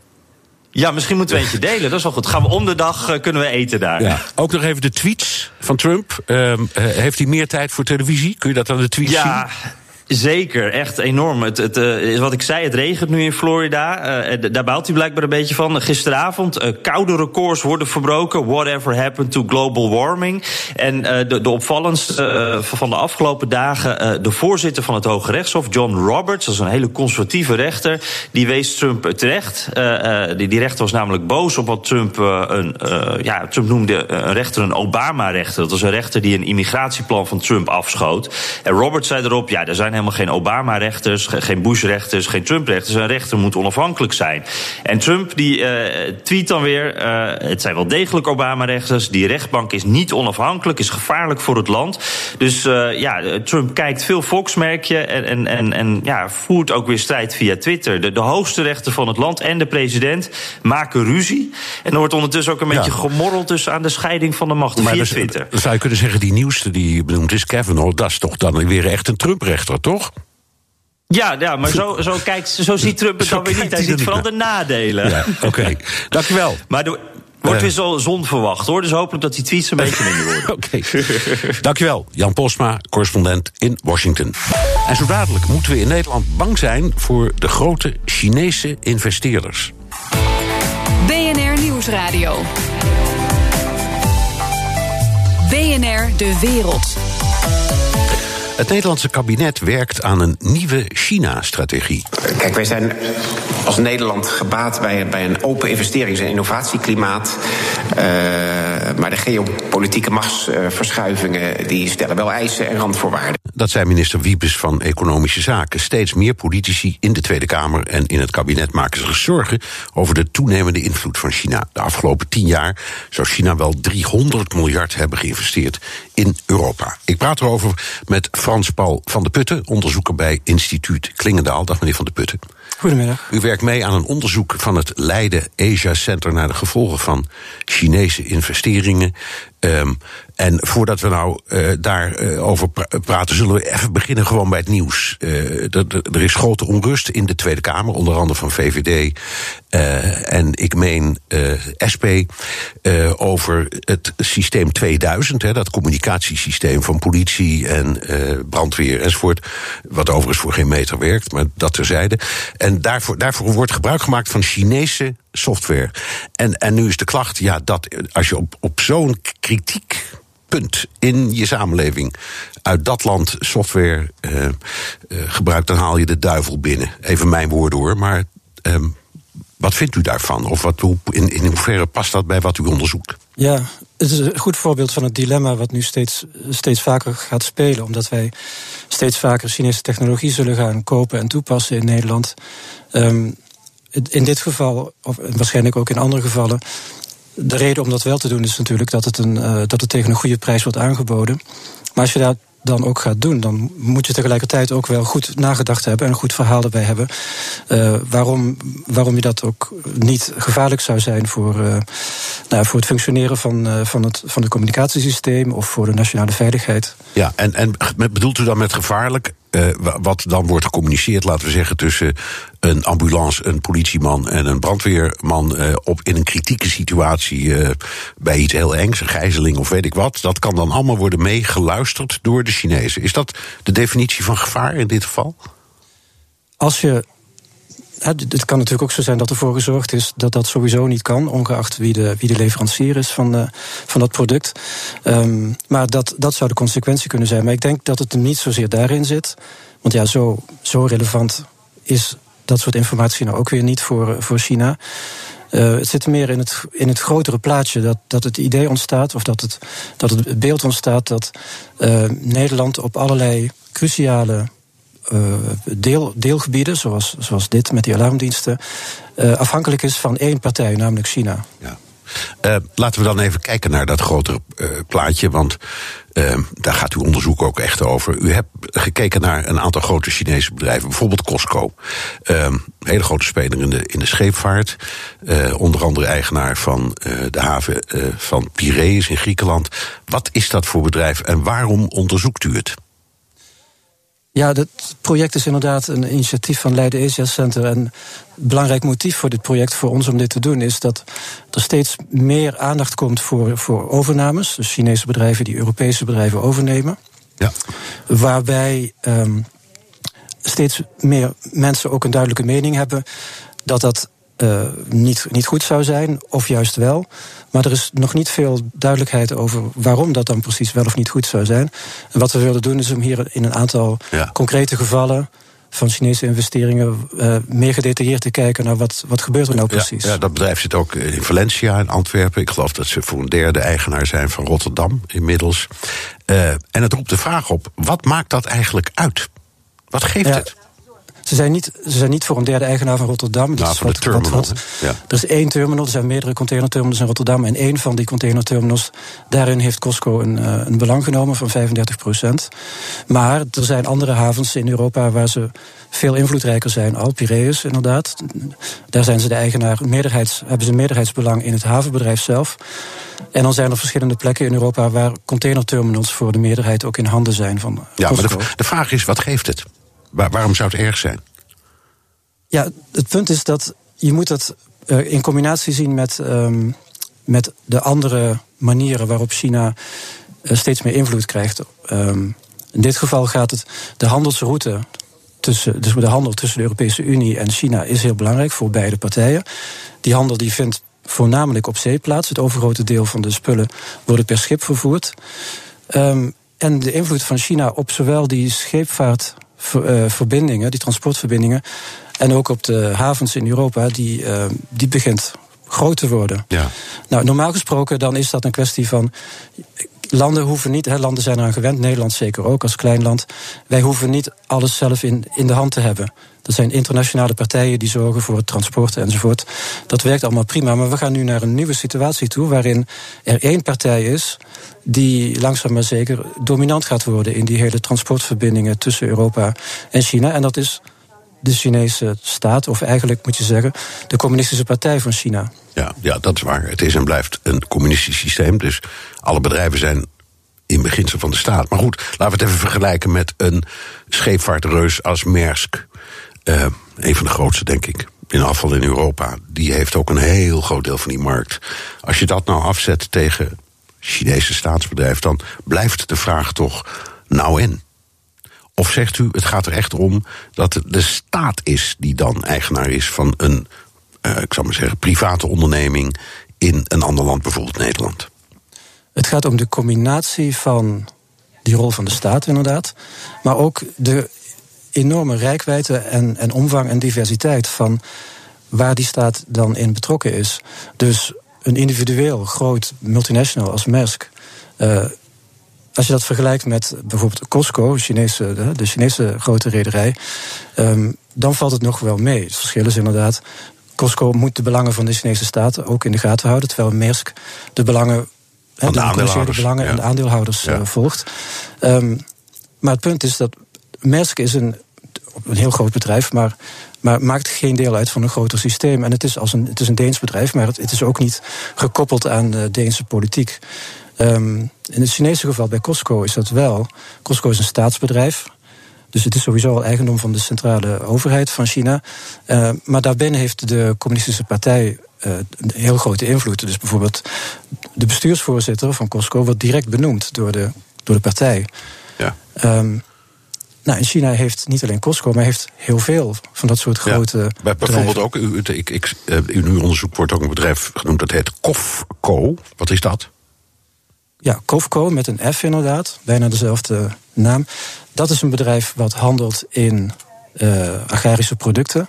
Speaker 7: Ja, misschien moeten we eentje delen. Dat is wel goed. Gaan we om de dag kunnen we eten daar.
Speaker 2: Ja. Ook nog even de tweets van Trump. Uh, heeft hij meer tijd voor televisie? Kun je dat aan de tweets
Speaker 7: ja.
Speaker 2: zien?
Speaker 7: Zeker, echt enorm. Het, het, uh, wat ik zei, het regent nu in Florida. Uh, daar baalt hij blijkbaar een beetje van. Gisteravond, koude records worden verbroken. Whatever happened to global warming. En de, de opvallendste van de afgelopen dagen... de voorzitter van het Hoge Rechtshof, John Roberts... dat is een hele conservatieve rechter... die wees Trump terecht. die, die rechter was namelijk boos op wat Trump... een, ja, Trump noemde een rechter een Obama-rechter. Dat was een rechter die een immigratieplan van Trump afschoot. En Roberts zei erop, ja, er zijn helemaal geen Obama-rechters, geen Bush-rechters, geen Trump-rechters. Een rechter moet onafhankelijk zijn. En Trump die uh, tweet dan weer: uh, het zijn wel degelijk Obama-rechters. Die rechtbank is niet onafhankelijk, is gevaarlijk voor het land. Dus uh, ja, Trump kijkt veel Fox, merk je. En, en, en, en ja, voert ook weer strijd via Twitter. De, de hoogste rechter van het land en de president maken ruzie. En er wordt ondertussen ook een beetje gemorreld dus aan de scheiding van de macht via
Speaker 2: dus,
Speaker 7: Twitter.
Speaker 2: Zou je kunnen zeggen: die nieuwste die je benoemt is Kavanaugh. Dat is toch dan weer echt een Trump-rechter, toch?
Speaker 7: Ja, ja maar zo, zo, kijkt, zo ziet Trump het dan weer niet. Hij ziet vooral de nadelen.
Speaker 2: Ja, Oké, okay. dankjewel.
Speaker 7: Maar er wordt weer zo zon verwacht hoor. Dus hopelijk dat die tweets een beetje minder worden.
Speaker 2: Oké. Okay. Dankjewel, Jan Posma, correspondent in Washington. En zo dadelijk moeten we in Nederland bang zijn voor de grote Chinese investeerders.
Speaker 1: BNR Nieuwsradio. BNR De Wereld.
Speaker 2: Het Nederlandse kabinet werkt aan een nieuwe China-strategie.
Speaker 8: Kijk, wij zijn als Nederland gebaat bij, bij een open investerings- en innovatieklimaat. Uh, maar de geopolitieke machtsverschuivingen die stellen wel eisen en randvoorwaarden.
Speaker 2: Dat zei minister Wiebes van Economische Zaken. Steeds meer politici in de Tweede Kamer en in het kabinet maken zich zorgen over de toenemende invloed van China. De afgelopen tien jaar zou China wel 300 miljard hebben geïnvesteerd in Europa. Ik praat erover met Frans Paul van de Putten, onderzoeker bij Instituut Klingendaal. Dag meneer van de Putten.
Speaker 9: Goedemiddag.
Speaker 2: U werkt mee aan een onderzoek van het Leiden Asia Center naar de gevolgen van Chinese investeringen. Um, en voordat we nou uh, daarover pra praten, zullen we even beginnen gewoon bij het nieuws. Uh, er is grote onrust in de Tweede Kamer, onder andere van VVD uh, en ik meen SP, over het systeem 2000, hè, dat communicatiesysteem van politie en brandweer enzovoort. Wat overigens voor geen meter werkt, maar dat terzijde. En daarvoor, daarvoor wordt gebruik gemaakt van Chinese software. En, en nu is de klacht, ja, dat als je op, op zo'n kritiek punt in je samenleving uit dat land software uh, gebruikt, dan haal je de duivel binnen. Even mijn woorden hoor, maar uh, wat vindt u daarvan? Of wat, in, in hoeverre past dat bij wat u onderzoekt?
Speaker 9: Ja, het is een goed voorbeeld van het dilemma wat nu steeds, steeds vaker gaat spelen. Omdat wij steeds vaker Chinese technologie zullen gaan kopen en toepassen in Nederland. Um, in dit geval, of waarschijnlijk ook in andere gevallen. De reden om dat wel te doen is natuurlijk dat het, een, uh, dat het tegen een goede prijs wordt aangeboden. Maar als je dat dan ook gaat doen, dan moet je tegelijkertijd ook wel goed nagedacht hebben en een goed verhaal erbij hebben. Uh, waarom, waarom je dat ook niet gevaarlijk zou zijn voor, uh, nou, voor het functioneren van, van, het, van het communicatiesysteem of voor de nationale veiligheid.
Speaker 2: Ja, en, en bedoelt u dan met gevaarlijk? Wat dan wordt gecommuniceerd, laten we zeggen, tussen een ambulance, een politieman en een brandweerman uh, op in een kritieke situatie uh, bij iets heel engs, een gijzeling of weet ik wat. Dat kan dan allemaal worden meegeluisterd door de Chinezen. Is dat de definitie van gevaar in dit geval?
Speaker 9: Als je het kan natuurlijk ook zo zijn dat ervoor gezorgd is dat dat sowieso niet kan, ongeacht wie de, wie de leverancier is van, de, van dat product. Um, maar dat, dat zou de consequentie kunnen zijn. Maar ik denk dat het er niet zozeer daarin zit. Want ja, zo, zo relevant is dat soort informatie nou ook weer niet voor, voor China. Uh, het zit meer in het, in het grotere plaatje dat, dat het idee ontstaat, of dat het, dat het beeld ontstaat dat uh, Nederland op allerlei cruciale deel, deelgebieden, zoals, zoals dit met die alarmdiensten, afhankelijk is van één partij, namelijk China.
Speaker 2: Ja. Uh, laten we dan even kijken naar dat grotere uh, plaatje. Want uh, daar gaat uw onderzoek ook echt over. U hebt gekeken naar een aantal grote Chinese bedrijven. Bijvoorbeeld Costco. een hele grote speler in de, in de scheepvaart. onder andere eigenaar van de haven van Piraeus in Griekenland. Wat is dat voor bedrijf en waarom onderzoekt u het?
Speaker 9: Ja, het project is inderdaad een initiatief van Leiden Asia Center. En een belangrijk motief voor dit project, voor ons om dit te doen, is dat er steeds meer aandacht komt voor, voor overnames. Dus Chinese bedrijven die Europese bedrijven overnemen. Ja. Waarbij um, steeds meer mensen ook een duidelijke mening hebben dat dat uh, niet, niet goed zou zijn, of juist wel. Maar er is nog niet veel duidelijkheid over waarom dat dan precies wel of niet goed zou zijn. En wat we willen doen is om hier in een aantal concrete gevallen van Chinese investeringen uh, meer gedetailleerd te kijken naar wat, wat gebeurt er nou precies.
Speaker 2: Ja, dat bedrijf zit ook in Valencia, in Antwerpen. Ik geloof dat ze voor een derde eigenaar zijn van Rotterdam inmiddels. Uh, en het roept de vraag op: wat maakt dat eigenlijk uit? Wat geeft het?
Speaker 9: Ze zijn niet, ze zijn niet voor een derde eigenaar van Rotterdam.
Speaker 2: Nou, van de terminal.
Speaker 9: ja. Er is één terminal, er zijn meerdere containerterminals in Rotterdam. En één van die containerterminals, daarin heeft Costco een, uh, een belang genomen van 35 procent. Maar er zijn andere havens in Europa waar ze veel invloedrijker zijn. Al Piraeus, inderdaad. Daar zijn ze de eigenaar, meerderheids, hebben ze een meerderheidsbelang in het havenbedrijf zelf. En dan zijn er verschillende plekken in Europa waar containerterminals voor de meerderheid ook in handen zijn van.
Speaker 2: Ja, maar de, de vraag is: wat geeft het? Waarom zou het erg zijn?
Speaker 9: Ja, het punt is dat je moet het uh, in combinatie zien met, um, met de andere manieren waarop China uh, steeds meer invloed krijgt. Um, in dit geval gaat het de handelsroute tussen, dus de handel tussen de Europese Unie en China is heel belangrijk voor beide partijen. Die handel die vindt voornamelijk op zee plaats. Het overgrote deel van de spullen worden per schip vervoerd. Um, en de invloed van China op zowel die scheepvaart eh, verbindingen, die transportverbindingen. En ook op de havens in Europa, die, uh, die begint groot te worden. Ja. Nou, normaal gesproken dan is dat een kwestie van. Landen hoeven niet, landen zijn eraan gewend, Nederland zeker ook als klein land. Wij hoeven niet alles zelf in, in de hand te hebben. Er zijn internationale partijen die zorgen voor het transport enzovoort. Dat werkt allemaal prima. Maar we gaan nu naar een nieuwe situatie toe waarin er één partij is die langzaam maar zeker dominant gaat worden in die hele transportverbindingen tussen Europa en China. En dat is de Chinese staat, of eigenlijk moet je zeggen, de Communistische Partij van China.
Speaker 2: Ja, ja, dat is waar. Het is en blijft een communistisch systeem. Dus alle bedrijven zijn in beginsel van de staat. Maar goed, laten we het even vergelijken met een scheepvaartreus als Maersk. Uh, een van de grootste, denk ik, in afval in Europa. Die heeft ook een heel groot deel van die markt. Als je dat nou afzet tegen Chinese staatsbedrijf, dan blijft de vraag toch nou en? Of zegt u, het gaat er echt om dat het de staat is die dan eigenaar is van een, uh, ik zal maar zeggen, private onderneming in een ander land, bijvoorbeeld Nederland?
Speaker 9: Het gaat om de combinatie van die rol van de staat, inderdaad, maar ook de enorme rijkwijde en, en omvang en diversiteit van waar die staat dan in betrokken is. Dus een individueel groot multinational als Maersk. Uh, als je dat vergelijkt met bijvoorbeeld Costco, Chinese, de, de Chinese grote rederij, um, dan valt het nog wel mee. Het verschil is inderdaad. Costco moet de belangen van de Chinese staat ook in de gaten houden, terwijl Maersk de belangen,
Speaker 2: van de, de
Speaker 9: belangen en de aandeelhouders uh, volgt. Um, maar het punt is dat Maersk is een, een heel groot bedrijf, maar maar maakt geen deel uit van een groter systeem. En het is, als een, het is een Deens bedrijf, maar het, het is ook niet gekoppeld aan de Deense politiek. Um, in het Chinese geval bij Costco is dat wel. Costco is een staatsbedrijf. Dus het is sowieso al eigendom van de centrale overheid van China. Uh, maar daarbinnen heeft de Communistische Partij uh, een heel grote invloed. Dus bijvoorbeeld de bestuursvoorzitter van Costco wordt direct benoemd door de, door de partij. Ja. Um, nou, in China heeft niet alleen Costco, maar heeft heel veel van dat soort grote. Ja,
Speaker 2: bij, bijvoorbeeld ook, u, ik, ik, eh, in uw onderzoek wordt ook een bedrijf genoemd dat heet Kofco. Wat is dat?
Speaker 9: Ja, Kofco met een F inderdaad, bijna dezelfde naam. Dat is een bedrijf wat handelt in uh, agrarische producten.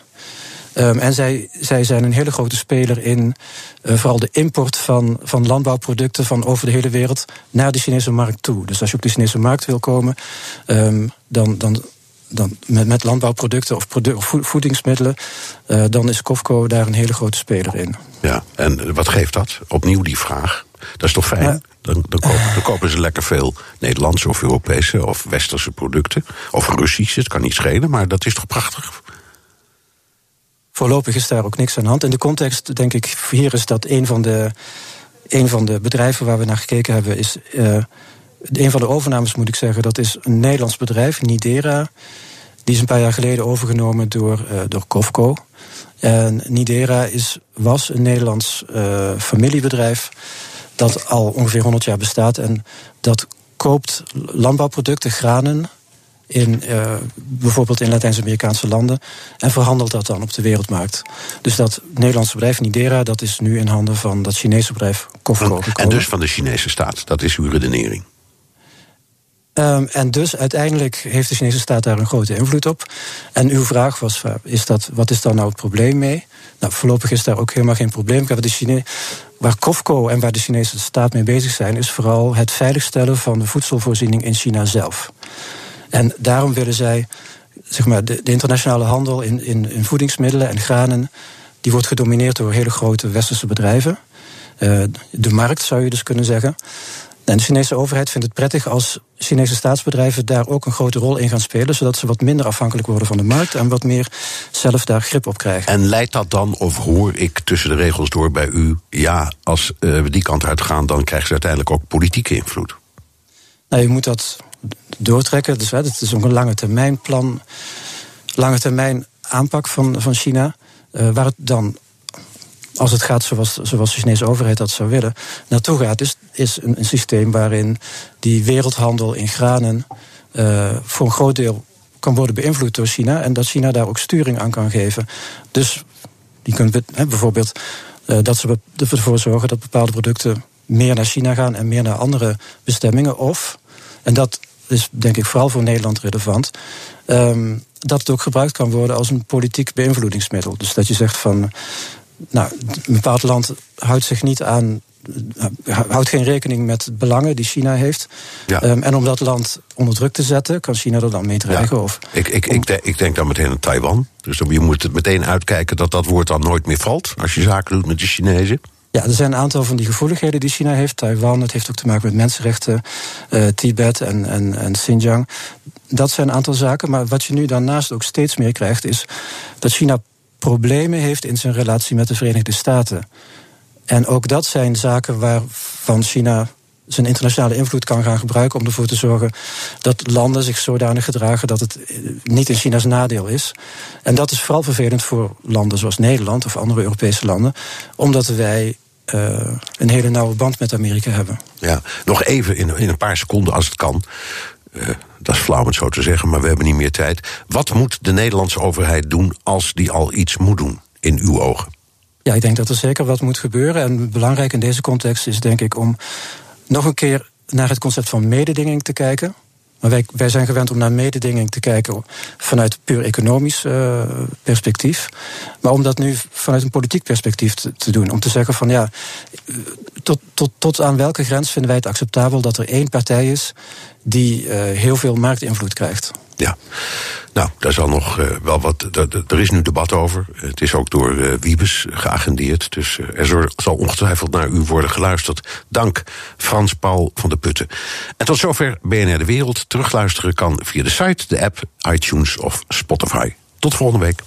Speaker 9: Um, en zij, zij zijn een hele grote speler in uh, vooral de import van, van landbouwproducten van over de hele wereld naar de Chinese markt toe. Dus als je op de Chinese markt wil komen, um, dan, dan dan met, met landbouwproducten of, voedingsmiddelen, uh, dan is Kofco daar een hele grote speler in.
Speaker 2: Ja, en wat geeft dat? Opnieuw die vraag. Dat is toch fijn? Ja. Dan, dan, kopen, dan, kopen, ze lekker veel Nederlandse of Europese of Westerse producten. Of Russische, het kan niet schelen, maar dat is toch prachtig?
Speaker 9: Voorlopig is daar ook niks aan de hand. In de context, denk ik, hier is dat een van de, een van de bedrijven waar we naar gekeken hebben, is. Uh, een van de overnames moet ik zeggen, dat is een Nederlands bedrijf, Nidera. Die is een paar jaar geleden overgenomen door, uh, door Kofco. En Nidera is, was een Nederlands uh, familiebedrijf dat al ongeveer 100 jaar bestaat. En dat koopt landbouwproducten, granen, in, uh, bijvoorbeeld in Latijns-Amerikaanse landen. En verhandelt dat dan op de wereldmarkt. Dus dat Nederlandse bedrijf Nidera, dat is nu in handen van dat Chinese bedrijf Kofco.
Speaker 2: En dus van de Chinese staat, dat is uw redenering.
Speaker 9: Um, en dus uiteindelijk heeft de Chinese staat daar een grote invloed op. En uw vraag was: is dat, wat is daar nou het probleem mee? Nou, voorlopig is daar ook helemaal geen probleem. De Chine waar Kofco en waar de Chinese staat mee bezig zijn, is vooral het veiligstellen van de voedselvoorziening in China zelf. En daarom willen zij, zeg maar, de, internationale handel in, in, in, voedingsmiddelen en granen, die wordt gedomineerd door hele grote westerse bedrijven. Uh, de markt zou je dus kunnen zeggen. En de Chinese overheid vindt het prettig als Chinese staatsbedrijven daar ook een grote rol in gaan spelen, zodat ze wat minder afhankelijk worden van de markt en wat meer zelf daar grip op krijgen.
Speaker 2: En leidt dat dan, of hoor ik tussen de regels door bij u, ja, als uh, we die kant uit gaan, dan krijgen ze uiteindelijk ook politieke invloed?
Speaker 9: Nou, je moet dat doortrekken. Dus het is ook een lange termijn plan, lange termijn aanpak van, van China. Uh, waar het dan, als het gaat zoals, zoals de Chinese overheid dat zou willen, naartoe gaat, is, is een, systeem waarin die wereldhandel in granen uh, voor een groot deel kan worden beïnvloed door China. En dat China daar ook sturing aan kan geven. Dus die kunnen bijvoorbeeld uh, dat ze ervoor zorgen dat bepaalde producten meer naar China gaan en meer naar andere bestemmingen. Of, en dat is denk ik vooral voor Nederland relevant. Um, dat het ook gebruikt kan worden als een politiek beïnvloedingsmiddel. Dus dat je zegt van. Nou, een bepaald land houdt zich niet aan. houdt geen rekening met belangen die China heeft. Ja. Um, en om dat land onder druk te zetten, kan China er dan mee dreigen? Ja. Of,
Speaker 2: ik, ik, ik, denk, ik denk dan meteen aan Taiwan. Dus je moet het meteen uitkijken dat dat woord dan nooit meer valt. als je zaken doet met de Chinezen.
Speaker 9: Ja, er zijn een aantal van die gevoeligheden die China heeft. Taiwan, het heeft ook te maken met mensenrechten, uh, Tibet en, en, en Xinjiang. Dat zijn een aantal zaken. Maar wat je nu daarnaast ook steeds meer krijgt, is dat China problemen heeft in zijn relatie met de Verenigde Staten. En ook dat zijn zaken waarvan China zijn internationale invloed kan gaan gebruiken om ervoor te zorgen dat landen zich zodanig gedragen dat het eh, niet in China's nadeel is. En dat is vooral vervelend voor landen zoals Nederland of andere Europese landen, omdat wij uh, een hele nauwe band met Amerika hebben.
Speaker 2: Ja, nog even in, in een paar seconden als het kan. Uh, dat is flauw zo te zeggen, maar we hebben niet meer tijd. Wat moet de Nederlandse overheid doen als die al iets moet doen, in uw ogen?
Speaker 9: Ja, ik denk dat er zeker wat moet gebeuren. En belangrijk in deze context is denk ik om nog een keer naar het concept van mededinging te kijken. Maar wij, zijn gewend om naar mededinging te kijken vanuit puur economisch uh, perspectief. Maar om dat nu vanuit een politiek perspectief te, doen. Om te zeggen van ja, tot, tot, tot aan welke grens vinden wij het acceptabel dat er één partij is die uh, heel veel marktinvloed krijgt.
Speaker 2: Ja, nou, daar zal nog uh, wel wat. Er is nu debat over. Het is ook door uh, Wiebes geagendeerd. Dus uh, er zal ongetwijfeld naar u worden geluisterd. Dank, Frans Paul van de Putten. En tot zover BNR de Wereld. Terugluisteren kan via de site, de app, iTunes of Spotify. Tot volgende week.